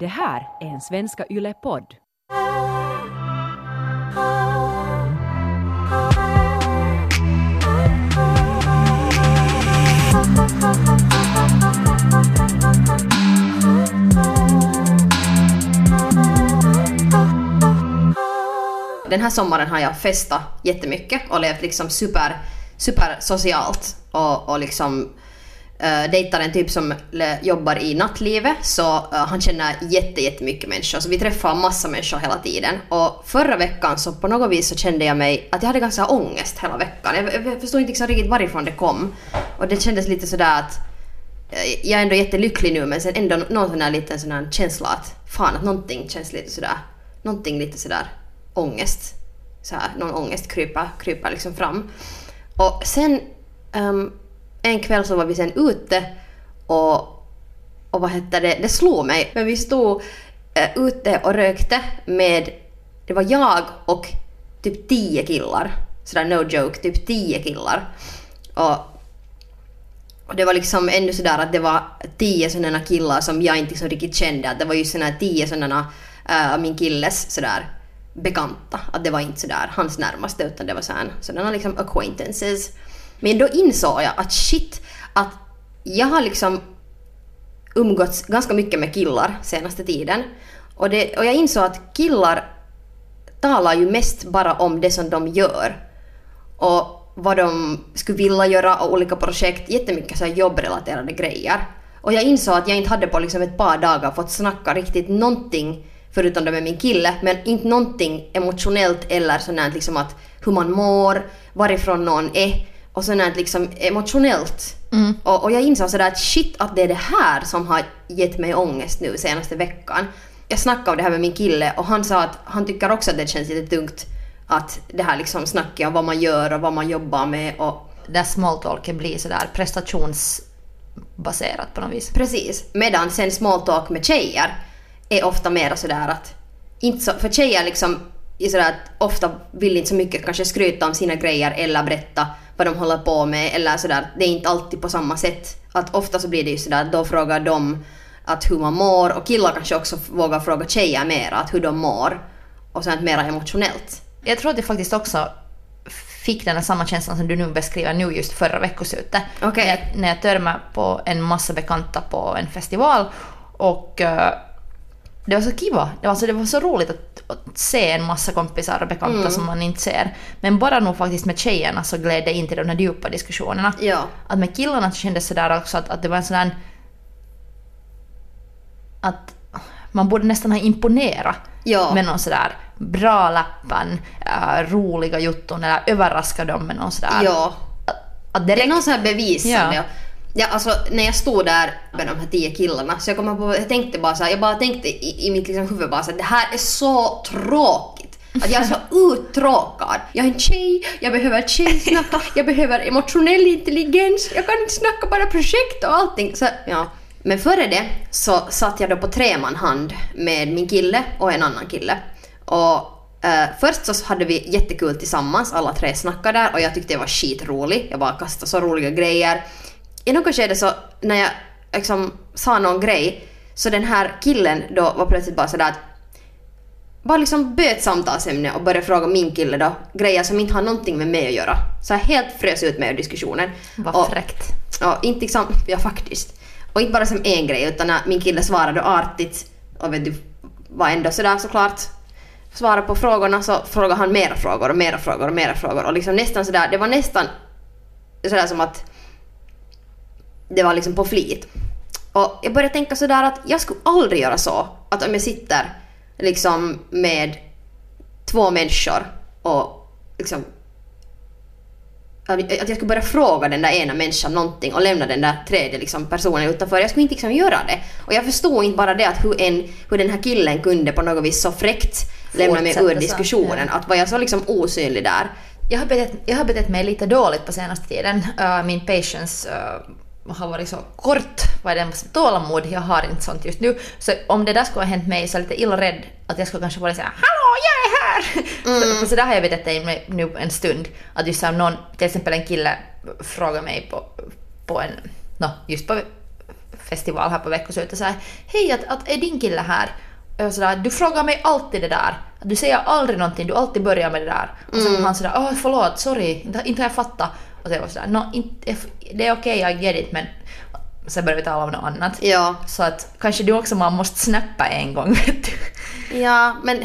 Det här är en Svenska Yle-podd. Den här sommaren har jag festat jättemycket och levt liksom super, super socialt och, och liksom uh, dejtar en typ som le- jobbar i nattlivet så uh, han känner jätte, jättemycket människor så vi träffar massa människor hela tiden och förra veckan så på något vis så kände jag mig att jag hade ganska ångest hela veckan. Jag, jag förstod inte liksom riktigt varifrån det kom och det kändes lite sådär att uh, jag är ändå jättelycklig nu men sen ändå någon sån här liten sån här känsla att fan att någonting känns lite sådär, någonting lite sådär ångest. Så här, någon ångest kryper, kryper liksom fram. Och sen um, en kväll så var vi sen ute och, och vad hette det, det slog mig. Men vi stod eh, ute och rökte med, det var jag och typ tio killar. Sådär no joke, typ tio killar. Och och det var liksom ännu sådär att det var tio sådana killar som jag inte så riktigt kände. Att det var ju sådana tio sådana uh, min killes sådär bekanta. Att det var inte sådär hans närmaste utan det var sådana, sådana liksom acquaintances. Men då insåg jag att shit, att jag har liksom umgåtts ganska mycket med killar senaste tiden. Och, det, och jag insåg att killar talar ju mest bara om det som de gör. Och vad de skulle vilja göra och olika projekt, jättemycket så här jobbrelaterade grejer. Och jag insåg att jag inte hade på liksom ett par dagar fått snacka riktigt någonting förutom det med min kille, men inte någonting emotionellt eller sånt liksom att hur man mår, varifrån någon är och sånt liksom emotionellt. Mm. Och, och jag insåg sådär att shit att det är det här som har gett mig ångest nu senaste veckan. Jag snackade om det här med min kille och han sa att han tycker också att det känns lite tungt att det här liksom snacket om vad man gör och vad man jobbar med och Där smalltalket blir sådär prestationsbaserat på något vis. Precis. Medan sen small talk med tjejer är ofta mer sådär att... Inte så, för tjejer liksom är sådär att ofta vill inte så mycket kanske skryta om sina grejer eller berätta vad de håller på med eller sådär. Det är inte alltid på samma sätt. Att ofta så blir det ju sådär att då frågar de att hur man mår och killar kanske också vågar fråga tjejer mer att hur de mår. Och sånt mera emotionellt. Jag tror att jag faktiskt också fick den här samma känslan som du nu beskriver nu just förra veckoslutet. Okej. När, jag, när jag törmade på en massa bekanta på en festival och eh, det var så kiva. Det var, så, det var så roligt att, att se en massa kompisar och bekanta Mm. som man inte ser. Men bara nog faktiskt med tjejerna så gled det in till de här djupa diskussionerna. Ja. Att med killarna så kändes sådär också att, att det var en sån där... Att man borde nästan ha imponerat Ja. med någon sådär bra läppen, äh, roliga jutton eller överraska dem med någon sådär... Ja. Att, att Det är direkt... någon sån här bevisande. Ja. Ja. Alltså när jag stod där med de här tio killarna så jag kommer på, jag tänkte bara så här, jag bara tänkte i, i mitt liksom huvud bara så här, det här är så tråkigt. Att jag är så uttråkad. Jag är en tjej, jag behöver tjejsnack, jag behöver emotionell intelligens, jag kan inte snacka bara projekt och allting. Så, ja. Men före det så satt jag då på tremanhand med min kille och en annan kille. Och eh, först så hade vi jättekul tillsammans, alla tre snackade där och jag tyckte jag var skitrolig. Jag bara kastade så roliga grejer. I något skede så när jag liksom sa någon grej så den här killen då var plötsligt bara sådär att bara liksom byt samtalsämne och började fråga min kille då grejer som inte har någonting med mig att göra. Så jag helt frös ut mig ur diskussionen. Vad Och- fräckt. Ja, inte liksom, ja faktiskt. Och inte bara som en grej utan när min kille svarade artigt och vet du, var ändå sådär såklart svara på frågorna så frågade han mera frågor och mera frågor och mera frågor och liksom nästan sådär, det var nästan sådär som att det var liksom på flit. Och jag började tänka sådär att jag skulle aldrig göra så att om jag sitter liksom med två människor och liksom att jag skulle börja fråga den där ena människan någonting och lämna den där tredje liksom, personen utanför. Jag skulle inte liksom göra det. Och jag förstod inte bara det att hur, en, hur den här killen kunde på något vis så fräckt lämna mig ur diskussionen. ja. Att var jag så liksom osynlig där. Jag har, betett, jag har betett mig lite dåligt på senaste tiden. Uh, min patience uh, har varit så kort. Vad är det? Tålamod. Jag har inte sånt just nu. Så om det där skulle ha hänt mig så är jag lite illa rädd att jag skulle kanske vara såhär ”Hallå, jag är här!” så, så där har jag betett mig nu en stund. Att just så någon, till exempel en kille frågar mig på, på en, no, just på festival här på veckoslutet sa hej att, att är din kille här? Och sådär, du frågar mig alltid det där. Du säger aldrig någonting, du alltid börjar med det där. Och sen var han sådär, åh förlåt, sorry, inte, inte har jag fattat. Och så jag var sådär, no, inte, det är okej, okay, I get it, men sen började vi tala om något annat. Ja. Så att kanske du också man måste snappa en gång, vet du. Ja, men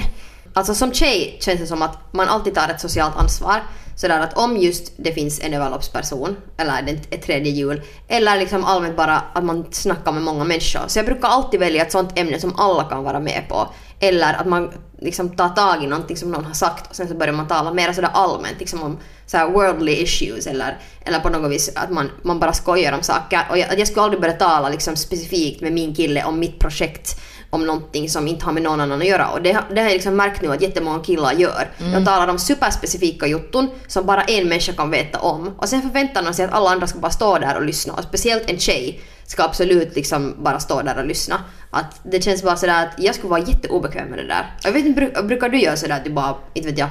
alltså som tjej känns det som att man alltid tar ett socialt ansvar. Sådär att om just det finns en överloppsperson eller ett tredje hjul eller liksom allmänt bara att man snackar med många människor. Så jag brukar alltid välja ett sånt ämne som alla kan vara med på. Eller att man liksom tar tag i någonting som någon har sagt och sen så börjar man tala mer sådär allmänt liksom om så här worldly issues eller, eller på något vis att man, man bara skojar om saker. Och jag, jag skulle aldrig börja tala liksom specifikt med min kille om mitt projekt om någonting som inte har med någon annan att göra. Och det, det har jag liksom märkt nu att jättemånga killar gör. Mm. De talar om superspecifika jutton som bara en människa kan veta om. Och sen förväntar de sig att alla andra ska bara stå där och lyssna. Och speciellt en tjej ska absolut liksom bara stå där och lyssna. Att det känns bara sådär att jag skulle vara jätteobekväm med det där. Jag vet inte, brukar du göra sådär att du bara, inte vet jag,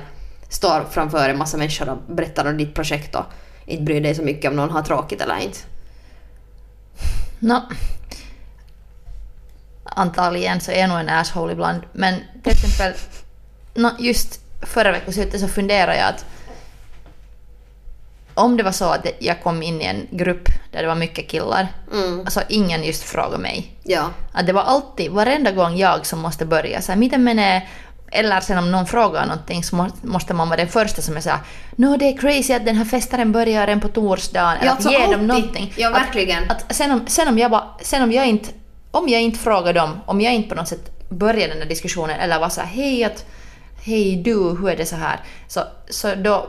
står framför en massa människor och berättar om ditt projekt och inte bryr dig så mycket om någon har tråkigt eller inte? No, antagligen så är jag nog en asshole ibland. Men till exempel, no, just förra veckoslutet så funderade jag att om det var så att jag kom in i en grupp där det var mycket killar, mm. alltså ingen just frågade mig. Ja. Att det var alltid, varenda gång jag som måste börja, så här, miten menee eller sen om någon frågar någonting så måste man vara den första som är såhär no det är crazy att den här festaren börjar en på torsdagen. Ja, alltså att ge alltid. dem någonting. Ja, verkligen. Att, att sen, om, sen, om jag bara, sen om jag inte om jag inte frågar dem, om jag inte på något sätt börjar den där diskussionen eller var såhär hej att hej du, hur är det så här? Så, så då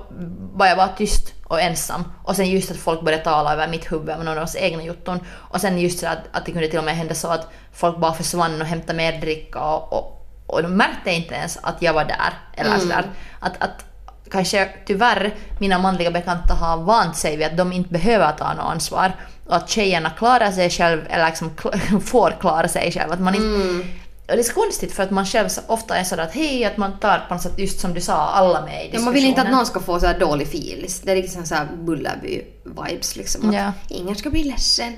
var jag bara tyst och ensam. Och sen just att folk började tala över mitt huvud om någons egna jutton. Och sen just så att, att det kunde till och med hända så att folk bara försvann och hämtade mer dricka och, och, och de märkte inte ens att jag var där. Eller mm. sådär. Att, att kanske tyvärr mina manliga bekanta har vant sig vid att de inte behöver ta något ansvar och att tjejerna klarar sig själv eller liksom får klara sig själv. Att man inte, mm. Det är så konstigt för att man själv ofta är sådär att hej, att man tar på något sätt just som du sa, alla med i diskussionen. Ja, man vill inte att någon ska få så här dålig feeling. Det är liksom så här Bullerby-vibes liksom. Att ja. ingen ska bli ledsen.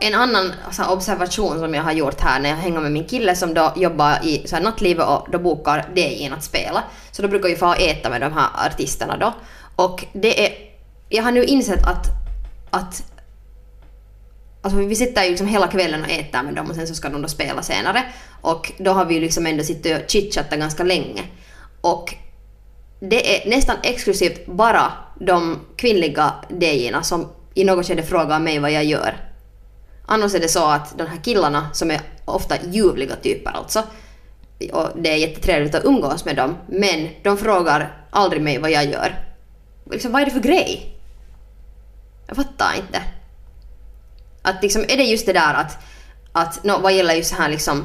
En annan så här, observation som jag har gjort här när jag hänger med min kille som då jobbar i så här, nattlivet och då bokar DJn att spela. Så då brukar vi få äta med de här artisterna då. Och det är... Jag har nu insett att att Alltså vi sitter ju liksom hela kvällen och äter med dem och sen så ska de då spela senare. Och då har vi ju liksom ändå suttit och chitchattat ganska länge. Och det är nästan exklusivt bara de kvinnliga DJ'na som i något skede frågar mig vad jag gör. Annars är det så att de här killarna, som är ofta ljuvliga typer alltså, och det är jättetrevligt att umgås med dem, men de frågar aldrig mig vad jag gör. Liksom, vad är det för grej? Jag fattar inte. Att liksom, är det just det där att, att no, vad gäller just här liksom,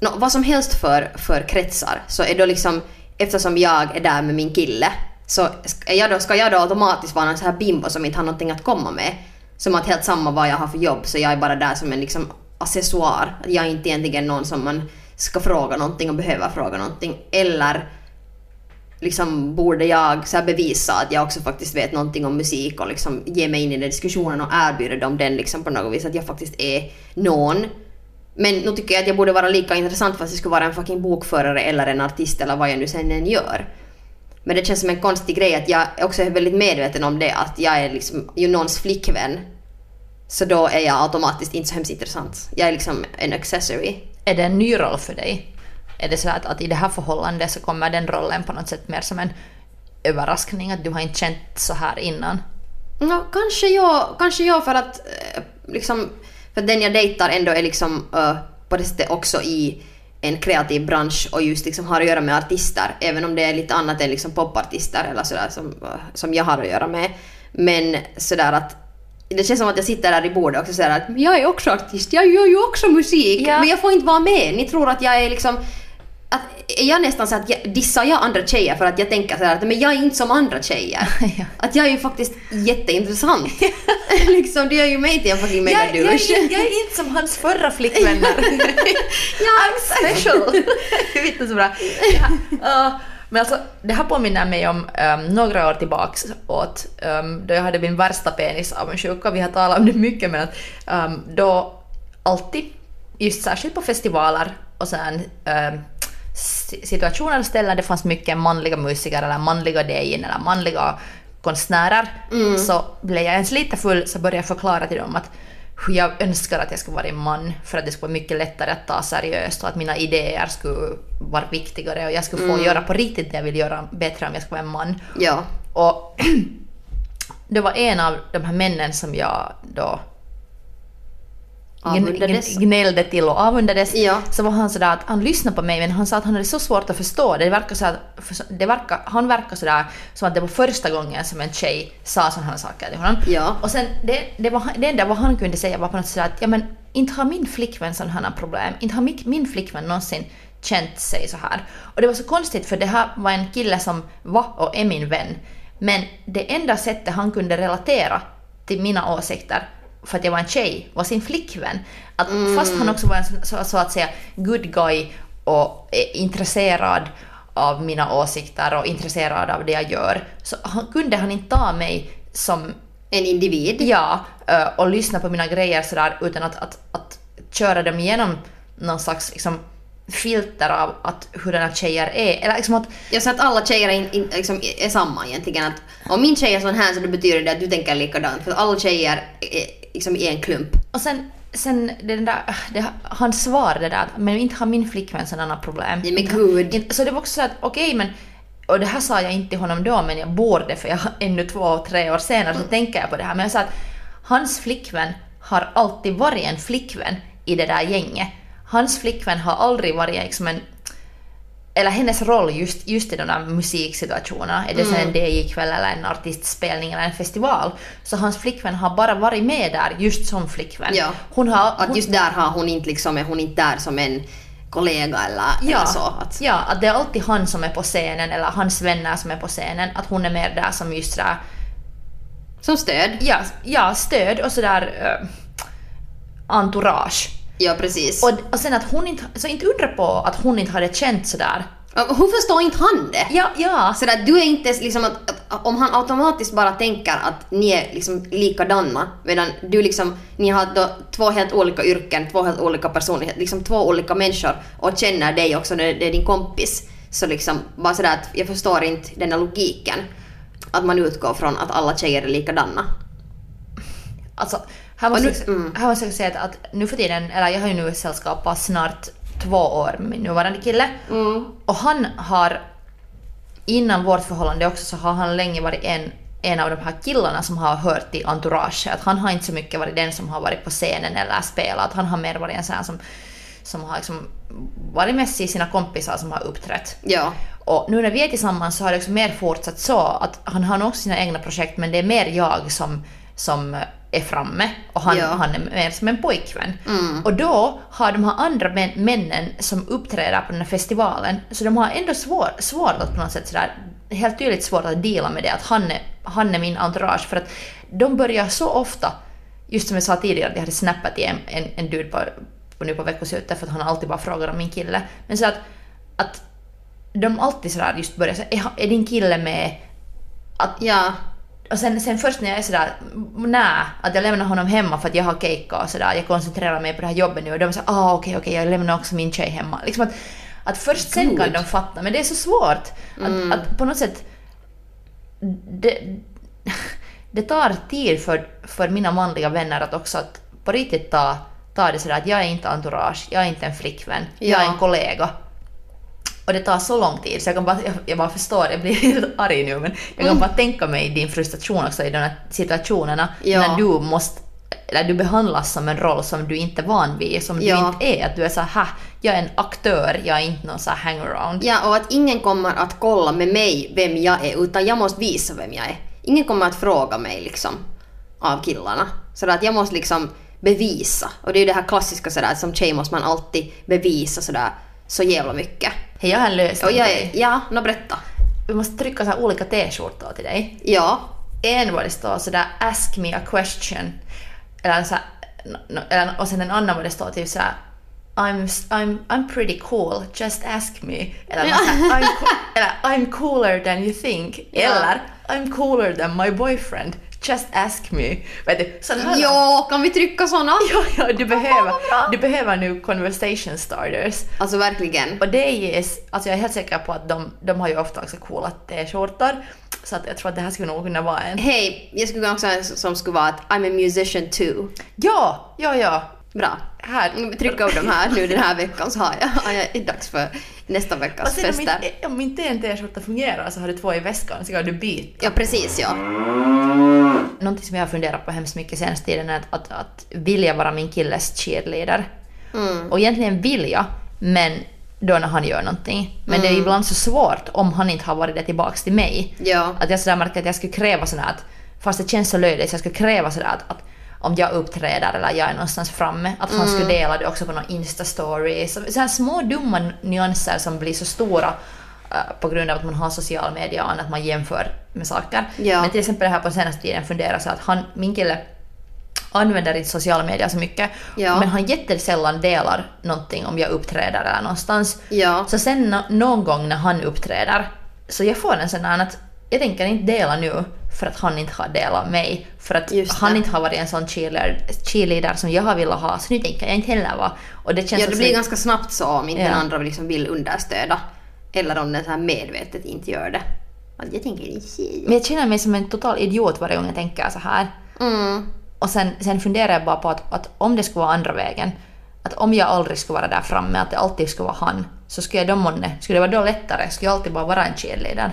no, vad som helst för, för kretsar så är då liksom, eftersom jag är där med min kille så är jag då, ska jag då automatiskt vara en sån här bimbo som inte har någonting att komma med. Som att helt samma vad jag har för jobb så jag är bara där som en liksom accessoar. Jag är inte egentligen någon som man ska fråga någonting och behöver fråga någonting. Eller liksom borde jag så bevisa att jag också faktiskt vet någonting om musik och liksom ge mig in i den diskussionen och erbjuda dem den liksom på något vis att jag faktiskt är någon. Men nu tycker jag att jag borde vara lika intressant fast jag skulle vara en fucking bokförare eller en artist eller vad jag nu sen än gör. Men det känns som en konstig grej att jag också är väldigt medveten om det att jag är liksom ju någons flickvän. Så då är jag automatiskt inte så hemskt intressant. Jag är liksom en accessory. Är det en ny roll för dig? Är det så att, att i det här förhållandet så kommer den rollen på något sätt mer som en överraskning, att du har inte känt så här innan? Ja, kanske jag, kanske jag för att eh, liksom, för att den jag dejtar ändå är liksom uh, på det sättet också i en kreativ bransch och just liksom har att göra med artister, även om det är lite annat än liksom popartister eller sådär som, uh, som jag har att göra med. Men sådär att det känns som att jag sitter där i bordet och säger att jag är också artist, jag gör ju också musik, ja. men jag får inte vara med. Ni tror att jag är liksom att jag nästan så att jag, dissar jag andra tjejer för att jag tänker så att men jag är inte som andra tjejer. ja. Att jag är ju faktiskt jätteintressant. liksom, det gör ju mig till en fucking megadouche. Jag, jag, jag, är inte som hans förra flickvänner. ja, I'm special. det är inte så bra. Ja. Uh, Men alltså, det här påminner mig om um, några år tillbaks åt, um, då jag hade min värsta penisavundsjuka. Vi har talat om det mycket, men att um, då alltid, just särskilt på festivaler och sen um, situationer och ställen det fanns mycket manliga musiker eller manliga DJn eller manliga konstnärer, så blev jag ens lite full så började jag förklara till dem att hur jag önskar att jag skulle vara en man för att det skulle vara mycket lättare att ta seriöst och att mina idéer skulle vara viktigare och jag skulle få göra på riktigt det jag vill göra bättre om jag skulle vara en man. Ja. Och det var en av de här männen som jag då Avundades. gn- gnällde till och avundades. Ja. Så var han sådär att han lyssnade på mig men han sa att han hade så svårt att förstå det. det, verkar så att, det verkar, han verkar sådär som att det var första gången som en tjej sa sådana här saker till honom. Ja. Och sen det, det, var, det enda vad han kunde säga var på något sätt att ja men inte har min flickvän sådana här problem. Inte har min, min flickvän någonsin känt sig så här. Och det var så konstigt för det här var en kille som var och är min vän. Men det enda sättet han kunde relatera till mina åsikter för att jag var en tjej var sin flickvän. Att Fast han också var en så, så, att säga good guy och intresserad av mina åsikter och intresserad av det jag gör så han, kunde han inte ta mig som En individ. Ja, ö, och lyssna på mina grejer sådär utan att, att, att köra dem igenom någon slags liksom, filter av att hurdana tjejer är. Eller liksom att, Jag sa att alla tjejer är, in, in, liksom, är samma egentligen. Att om min tjej är sån här så då betyder det att du tänker likadant. För alla tjejer är liksom i en klump. och sen, sen det där, det, hans svar det där men inte har min flickvän sådana problem. Ja, men gud. Så det var också så att okej men och det här sa jag inte till honom då men jag borde för jag ännu två, tre år senare så tänker jag på det här. Men jag sa att hans flickvän har alltid varit en flickvän i det där gänget. Hans flickvän har aldrig varit liksom en eller hennes roll just, just i de där musiksituationerna, är det sen en DJ-kväll eller en artistspelning eller en festival, så hans flickvän har bara varit med där just som flickvän. Ja. Hon har... Att hon, just där har hon inte liksom, är hon inte där som en kollega eller, ja, eller så. Att, ja, att det är alltid han som är på scenen eller hans vänner som är på scenen, att hon är mer där som just sådär, som stöd. ja, ja stöd och sådär uh, entourage. Ja, precis. Och, och sen att hon inte, så inte undra på att hon inte hade känt sådär. Hur förstår inte han det? Ja, ja. Så där, du är inte liksom att, att om han automatiskt bara tänker att ni är liksom likadana medan du liksom, ni har då två helt olika yrken, två helt olika personligheter, liksom två olika människor och känner dig också när det är din kompis. Så liksom bara sådär att jag förstår inte den här logiken. Att man utgår från att alla tjejer är likadana. Alltså, här måste, nu- jag, mm. här måste jag säga att, att nu för tiden, eller jag har ju nu sällskapat snart två år med min nuvarande kille. Och han har, innan vårt förhållande också, så har han länge varit en, en av de här killarna som har hört till entourage. Att han har inte så mycket varit den som har varit på scenen eller spelat. Han har mer varit en sån här som, som har liksom varit mest i sina kompisar som har uppträtt. Ja. Och nu när vi är tillsammans så har det också mer fortsatt så att han har nog också sina egna projekt men det är mer jag som, som är framme och han, Ja. han är mer som en pojkvän. Mm. Och då har de här andra män, männen som uppträder på den här festivalen, så de har ändå svår, svårt att på något sätt sådär, helt tydligt svårt att dela med det att han är, han är min entourage för att de börjar så ofta, just som jag sa tidigare att jag hade snappat till en, en, en dude på, på, nu på veckoslutet för att han alltid bara frågar om min kille. Men så att, att de alltid sådär just börjar säga, är, är din kille med? Att, Ja. Och sen, sen först när jag är sådär, nej, att jag lämnar honom hemma för att jag har keikka och sådär, jag koncentrerar mig på det här jobbet nu och de är såhär, ah okej okej, jag lämnar också min tjej hemma. Liksom att, att först sen kan de fatta, men det är så svårt. Att, att på något sätt, det, det tar tid för, för mina manliga vänner att också att på riktigt ta, ta det sådär att jag är inte entourage, jag är inte en flickvän, jag är Ja. en kollega. Och det tar så lång tid så jag kan bara, jag, jag bara förstår, jag blir helt arg nu men jag kan bara tänka mig din frustration också i de här situationerna Ja. när du måste eller du behandlas som en roll som du inte är van vid, som Ja. du inte är. Att du är så här, jag är en aktör, jag är inte någon så här hangaround. Ja, och att ingen kommer att kolla med mig vem jag är, utan jag måste visa vem jag är. Ingen kommer att fråga mig liksom, av killarna. Så att jag måste liksom bevisa. Och det är ju det här klassiska sådär, som tjej måste man alltid bevisa sådär, så jävla mycket. Hej, jag har en lösning Och jag till dig. ja, nå berätta. Vi måste trycka så här olika t-skjortor till dig. Ja, En var det står sådär “ask me a question” eller så här, och sen en annan var det står typ såhär I'm, I'm, I'm pretty cool, just ask me. Eller, ja. I'm, co- eller I'm cooler than you think. Ja. Eller I'm cooler than my boyfriend, just ask me. Vet du, sådana Jo, kan vi trycka såna? Ja, ja, du behöver, du behöver nu conversation starters. Alltså verkligen. Och det ges, alltså jag är helt säker på att de, de har ju ofta också coola t-skjortor. Så att jag tror att det här skulle nog kunna vara en... Hej, jag skulle också säga som skulle vara att I'm a musician too. Ja, ja, ja. Bra. Här. Mm, Trycka upp de här nu den här veckan så har jag, har jag det dags för nästa veckas sen om fester. inte, om inte en t-skjorta fungerar så har du två i väskan så kan du byta. Ja, precis ja. Någonting som jag har funderat på hemskt mycket senaste tiden är att, att, att vilja vara min killes cheerleader. Mm. Och egentligen vill jag, men då när han gör någonting. Men det Mm. är ibland så svårt om han inte har varit det tillbaks till mig. Ja. Att jag sådär märker att jag skulle kräva sådär att, fast det känns så löjligt, så jag skulle kräva sådär att, att om jag uppträder eller jag är någonstans framme, att han skulle dela det också på någon Insta-story. Så, så här små dumma nyanser som blir så stora eh, på grund av att man har social media och annat, man jämför med saker. Ja. Men till exempel det här på senaste tiden funderar så att han, min kille använder inte sociala medier så mycket, Ja. men han jättesällan delar någonting om jag uppträder eller någonstans. Ja. Så sen nå- någon gång när han uppträder, så jag får en sån här att jag tänker inte dela nu för att han inte har delat mig. För att han inte har varit en sån cheerleader, cheerleader som jag har velat ha, så nu tänker jag inte heller vara. Och det känns Ja, det blir ganska snabbt så om inte Ja. den andra liksom vill understöda. Eller om den så här medvetet inte gör det. Att jag tänker inte. Men jag känner mig som en total idiot varje gång jag tänker så här. Mm. Och sen, sen funderar jag bara på att, att om det skulle vara andra vägen, att om jag aldrig skulle vara där framme, att det alltid skulle vara han, så skulle jag då månne, skulle det vara då lättare? Skulle jag alltid bara vara en cheerleader?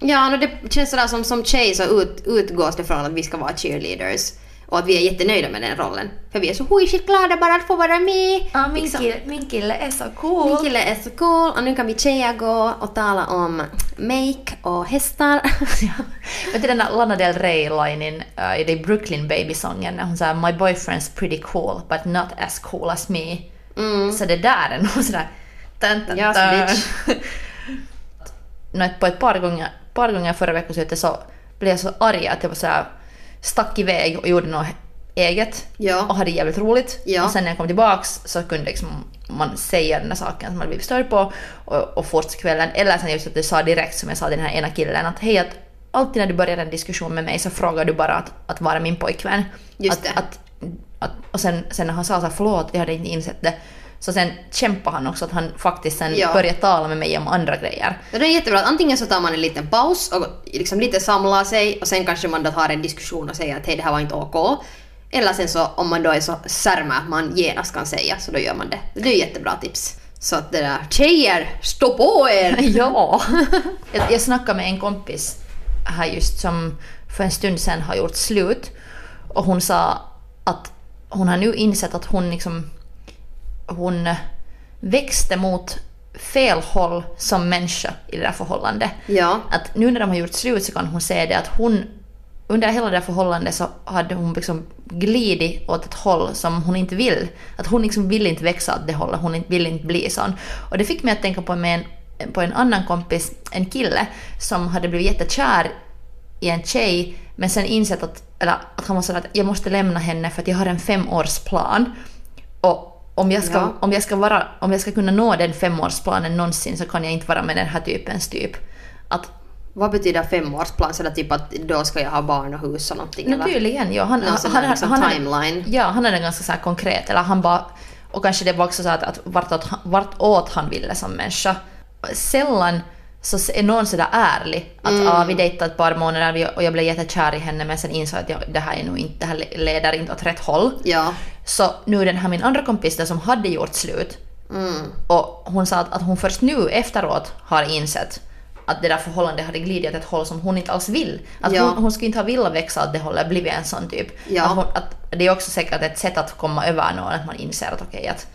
Ja, no, det känns sådär som, som tjej så ut, utgås det från att vi ska vara cheerleaders. Och att vi är jättenöjda med den rollen. För vi är så huishigt glada bara att få vara med. Ja, min, Liksom. kille, min kille är så cool. Min kille är så cool och nu kan vi tjejer gå och tala om make och hästar. Vet du den där Lana Del Rey-linen uh, i den Brooklyn Baby-sången när hon säger “My boyfriend's pretty cool but not as cool as me”. Så det där är nog sådär... Dun, dun, Yes, dun. bitch. På ett par gånger, par gånger förra veckoslutet så blev jag så arg att jag var såhär, stack iväg och gjorde något eget Ja. och hade jävligt roligt. Ja. Och sen när jag kom tillbaks så kunde liksom man säga den där saken som man blivit störd på och, och fortsätta kvällen. Eller sen just att du sa direkt som jag sa till den här ena killen att hej att alltid när du börjar en diskussion med mig så frågar du bara att, att vara min pojkvän. Just att. Att, att, och sen, sen när han sa så här, förlåt jag hade inte insett det så sen kämpade han också att han faktiskt sen Ja. började tala med mig om andra grejer. Ja, det är jättebra. att Antingen så tar man en liten paus och liksom lite samlar sig och sen kanske man då tar en diskussion och säger att hej det här var inte OK. Eller sen så om man då är så särma att man genast kan säga så då gör man det. Det är jättebra tips. Så att det där, tjejer, stå på er! Ja. jag, jag snackade med en kompis här just som för en stund sedan har gjort slut. Och hon sa att hon har nu insett att hon liksom hon växte mot fel håll som människa i det där förhållandet. Ja. Att nu när de har gjort slut så kan hon säga det att hon under hela det där förhållandet så hade hon liksom glidit åt ett håll som hon inte vill. Att hon liksom vill inte växa åt det hållet, hon inte- vill inte bli sån. Och det fick mig att tänka på, en, på en annan kompis, en kille, som hade blivit jättekär i en tjej men sen insett att, eller att han var sådär att jag måste lämna henne för att jag har en femårsplan. Och om jag, ska, Ja. om, jag ska vara, om jag ska kunna nå den femårsplanen någonsin så kan jag inte vara med den här typens typ. Att Vad betyder femårsplan? Så det typ att då ska jag ha barn och hus och någonting? Naturligen, ja. Han, sån där liksom hade- timeline. Ja, han hade ganska så konkret, eller han bara... Och kanske det var också så att, att vartåt, vartåt han ville som människa. Sällan så är någon sådär ärlig att Mm. ah, vi dejtade ett par månader och jag blev jättekär i henne men sen insåg jag att jag, det här är nog inte, det här leder inte åt rätt håll. Ja. Så nu den här min andra kompis där som hade gjort slut Mm. och hon sa att, att hon först nu efteråt har insett att det där förhållandet hade glidit åt ett håll som hon inte alls vill. Att Ja. hon, hon skulle inte ha velat växa åt det hållet, blivit en sån typ. Ja. Att hon, att det är också säkert ett sätt att komma över någon, att man inser att okej att,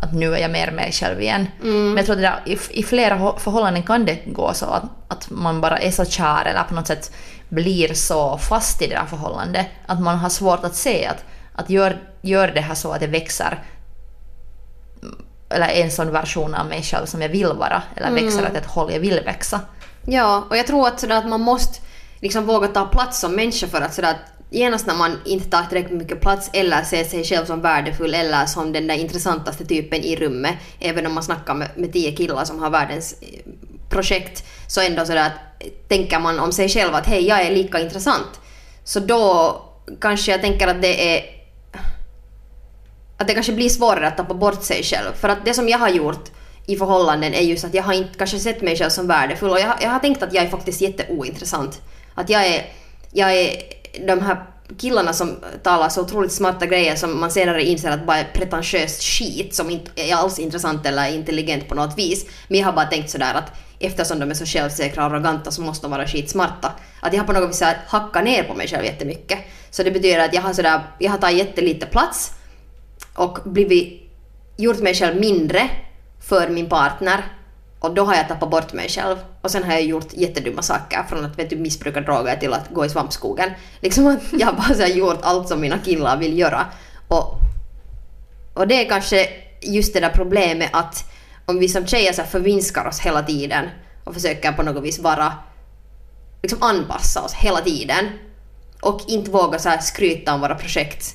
att nu är jag mer mig själv igen. Mm. Men jag tror att där, i, i flera förhållanden kan det gå så att, att man bara är så kär eller på något sätt blir så fast i det där förhållandet att man har svårt att se att, att gör, gör det här så att det växer eller en sån version av mig själv som jag vill vara eller växer åt ett håll jag vill växa. Ja, och jag tror att, sådär att man måste liksom våga ta plats som människa för att, sådär att genast när man inte tar tillräckligt mycket plats eller ser sig själv som värdefull eller som den där intressantaste typen i rummet, även om man snackar med, med tio killar som har världens eh, projekt, så ändå sådär att eh, tänker man om sig själv att hej, jag är lika intressant. Så då kanske jag tänker att det är att det kanske blir svårare att tappa bort sig själv. För att det som jag har gjort i förhållanden är just att jag har inte kanske sett mig själv som värdefull och jag, jag har tänkt att jag är faktiskt jätteointressant. Att jag är, jag är de här killarna som talar så otroligt smarta grejer som man senare inser att bara är pretentiöst skit som inte är alls intressant eller intelligent på något vis. Men jag har bara tänkt sådär att eftersom de är så självsäkra och arroganta så måste de vara skitsmarta. Att jag har på något vis hackat ner på mig själv jättemycket. Så det betyder att jag har, sådär, jag har tagit jättelite plats och blivit, gjort mig själv mindre för min partner och då har jag tappat bort mig själv. Och sen har jag gjort jättedumma saker, från att vet du, missbruka droger till att gå i svampskogen. Liksom att jag har bara så gjort allt som mina killar vill göra. Och, och det är kanske just det där problemet att om vi som tjejer så förvinskar oss hela tiden och försöker på något vis vara liksom anpassa oss hela tiden och inte våga så skryta om våra projekt.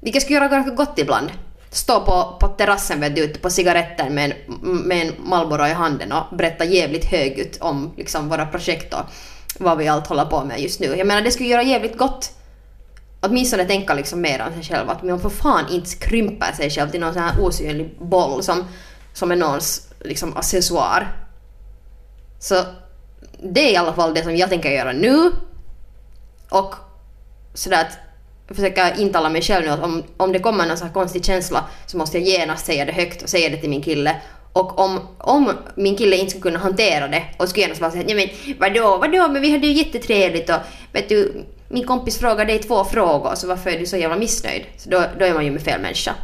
Vilket skulle göra ganska gott ibland stå på, på terrassen vet du, ute på cigaretten med en, med en Marlboro i handen och berätta jävligt högljutt om liksom, våra projekt och vad vi allt håller på med just nu. Jag menar det skulle göra jävligt gott åtminstone tänka liksom mer om sig själv. Att man för fan inte krymper sig själv till någon sån här osynlig boll som, som är någons liksom, accessoar. Så det är i alla fall det som jag tänker göra nu. Och sådär att försöka intala mig själv nu att om, om det kommer någon sån här konstig känsla så måste jag genast säga det högt och säga det till min kille. Och om, om min kille inte skulle kunna hantera det och skulle genast bara säga nej men vadå, vadå, men vi hade ju jättetrevligt och vet du, min kompis frågar dig två frågor så varför är du så jävla missnöjd? Så då, då är man ju med fel människa.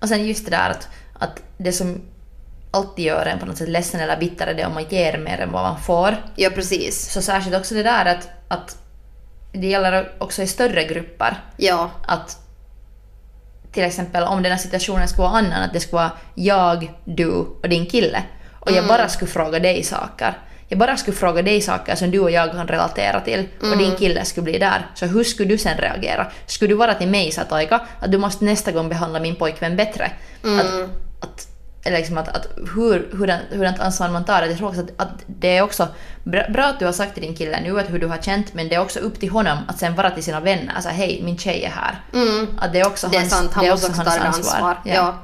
Och sen just det där att, att det som alltid gör en på något sätt ledsen eller bitter är det om man ger mer än vad man får. Ja, precis. Så särskilt också det där att, att det gäller också i större grupper. Ja. Att till exempel om den här situationen skulle vara annan, att det skulle vara jag, du och din kille. Och jag mm. bara skulle fråga dig saker. Jag bara skulle fråga dig saker som du och jag kan relatera till och mm. din kille skulle bli där. Så hur skulle du sen reagera? Skulle du vara till mig så att, att du måste nästa gång behandla min pojkvän bättre? Mm. Att, att liksom att, att hur, hurdant, hurdant ansvar man tar. Jag tror också att, att det är också bra, bra, att du har sagt till din kille nu att hur du har känt men det är också upp till honom att sen vara till sina vänner. Alltså hej, min tjej är här. Mm. Att det är också det är hans, sant, han det är också hans hans ansvar. ansvar. Ja. ja.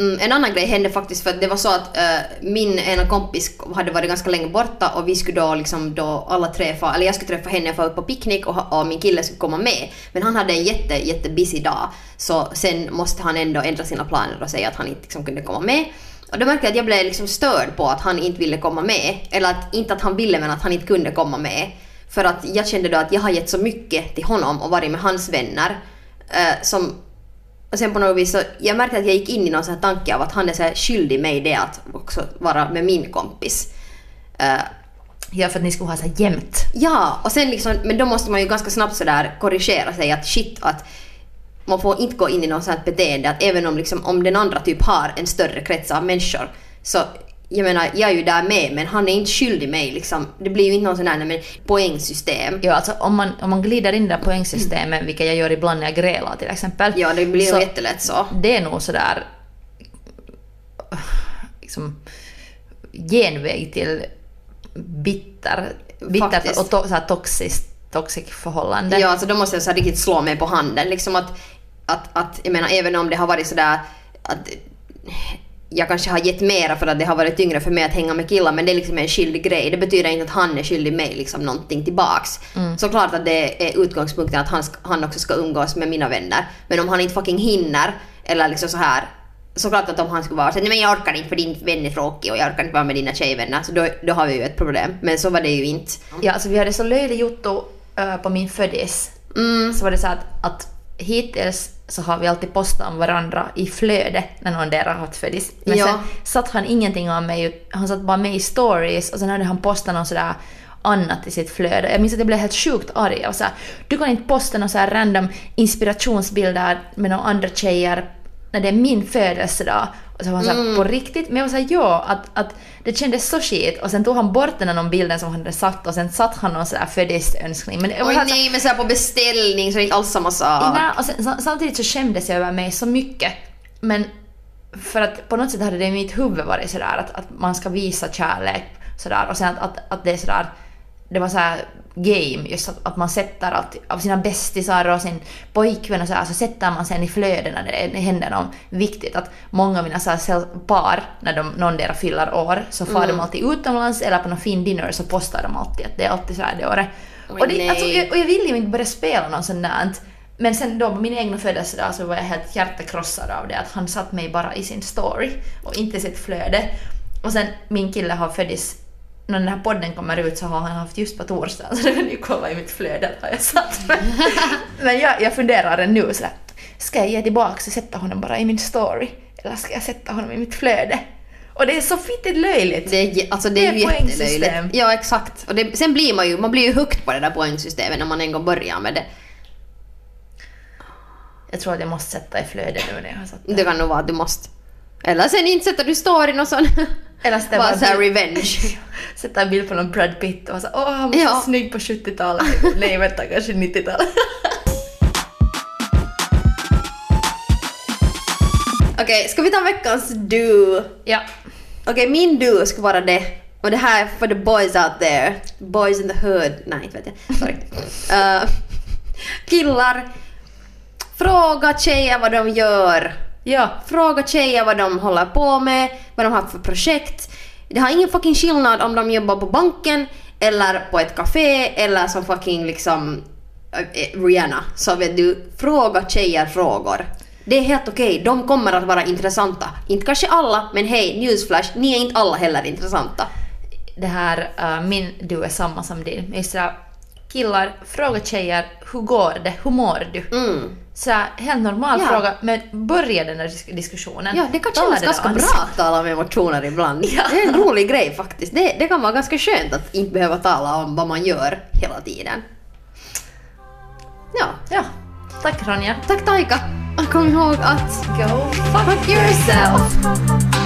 Mm, en annan grej hände faktiskt för att det var så att äh, min ena kompis hade varit ganska länge borta och vi skulle då liksom då alla träffa, eller jag skulle träffa henne för att på picknick och, och, min kille skulle komma med. Men han hade en jätte, jätte busy dag så sen måste han ändå ändra sina planer och säga att han inte liksom kunde komma med. Och då märkte jag att jag blev liksom störd på att han inte ville komma med. Eller att, inte att han ville men att han inte kunde komma med. För att jag kände då att jag har gett så mycket till honom och varit med hans vänner. Äh, som, och sen på något vis så, jag märkte att jag gick in i någon sån här tanke av att han är så här skyldig mig det att också vara med min kompis. Uh, Ja, för att ni skulle ha så här jämnt. Ja, och sen liksom, men då måste man ju ganska snabbt sådär korrigera sig att shit att man får inte gå in i något sånt beteende att även om, liksom, om den andra typ har en större krets av människor så jag menar, jag är ju där med men han är inte skyldig mig liksom. Det blir ju inte någon sån där men, poängsystem. Ja, alltså om man, om man glider in i det där poängsystemet, mm. vilket jag gör ibland när jag grälar till exempel. Ja, det blir ju jättelätt så. Det är nog sådär liksom genväg till bitter, bitter och to, så här toxiskt toxic förhållande. Ja, alltså då måste jag så riktigt slå mig på handen. Liksom att, att, att, jag menar, även om det har varit sådär att jag kanske har gett mera för att det har varit tyngre för mig att hänga med killar men det är liksom en skyldig grej. Det betyder inte att han är skyldig mig liksom någonting tillbaks. Mm. Såklart att det är utgångspunkten att han, han också ska umgås med mina vänner. Men om han inte fucking hinner eller liksom så här såklart att om han skulle vara så nej men jag orkar inte för din vän är tråkig och jag orkar inte vara med dina tjejvänner så då, då har vi ju ett problem. Men så var det ju inte. Ja alltså vi hade så löjlig jotto uh, på min födis. Mm. Så var det så att, att hittills så har vi alltid postat om varandra i flöde när någon där har haft födis. Men ja. sen satt han ingenting om mig, han satt bara med i stories och sen hade han postat någon sådär annat i sitt flöde. Jag minns att jag blev helt sjukt arg. Jag var såhär, du kan inte posta här random inspirationsbilder med några andra tjejer när det är min födelsedag. Så hon sa Mm. på riktigt, men jag var såhär ja, att, att det kändes så skit och sen tog han bort den här bilden som han hade satt och sen satt han någon sådär födelseönskning. Men var Oj så här- nej, men såhär på beställning så är det inte alls samma sak. Nej, och sen, sa- samtidigt så skämdes jag över mig så mycket. Men för att på något sätt hade det i mitt huvud varit sådär att, att man ska visa kärlek sådär och sen att, att, att det är sådär det var såhär game, just att, att man sätter att, av sina bästisar och sin pojkvän och så, här, så sätter man sen i flöden när det, händer något viktigt. Att många av mina så här, par, när de, någon deras fyller år, så far de alltid utomlands eller på någon fin dinner så postar de alltid att det är alltid så här det året. Och, det, alltså, jag, och jag ville ju inte börja spela någon sån där men sen då på min egna födelsedag så var jag helt hjärtekrossad av det att han satt mig bara i sin story och inte sitt flöde. Och sen min kille har föddes när den här podden kommer ut så har han haft just på torsdagen så det kan ni kolla i mitt flöde har jag satt. Men, men jag, jag funderar nu så här, ska jag ge tillbaka och sätta honom bara i min story eller ska jag sätta honom i mitt flöde? Och det är så fittigt löjligt. Det är, alltså det är, Det ju är poängsystem. jättelöjligt. Ja exakt. Och det, sen blir man ju, man blir ju hooked på det där poängsystemet när man en gång börjar med det. Jag tror att jag måste sätta i flödet nu när jag har satt det. Det kan nog vara att du måste. Eller sen inte sätter du storyn och sån. Eller så Bara såhär revenge. Sätta en bild på någon Brad Pitt och så åh han var Ja. så snygg på 70-talet. Nej vänta kanske 90-talet. Okej, ska vi ta veckans du? ja. Okej, min du ska vara det. Och det här är för the boys out there. Boys in the hood. Nej, inte vet jag. Sorry. Eh, killar. Fråga tjejer vad de gör. Ja. Fråga tjejer vad de håller på med, vad de har för projekt. Det har ingen fucking skillnad om de jobbar på banken eller på ett café eller som fucking liksom eh, eh, Rihanna. Så vet du, fråga tjejer frågor. Det är helt okej, de kommer att vara intressanta. Inte kanske alla, men hej, newsflash, ni är inte alla heller intressanta. Det här, uh, min du är samma som din. Men Just killar, fråga tjejer hur går det, hur mår du? Mm. Så helt normal Ja. fråga, men börja den där disk- diskussionen. Ja, det kan kännas ganska bra att tala med emotioner ibland. Ja. Det är en rolig grej faktiskt. Det, det kan vara ganska skönt att inte behöva tala om vad man gör hela tiden. Ja, Ja. Tack Ronja. tack Taika. Och kom ihåg att Go fuck yourself!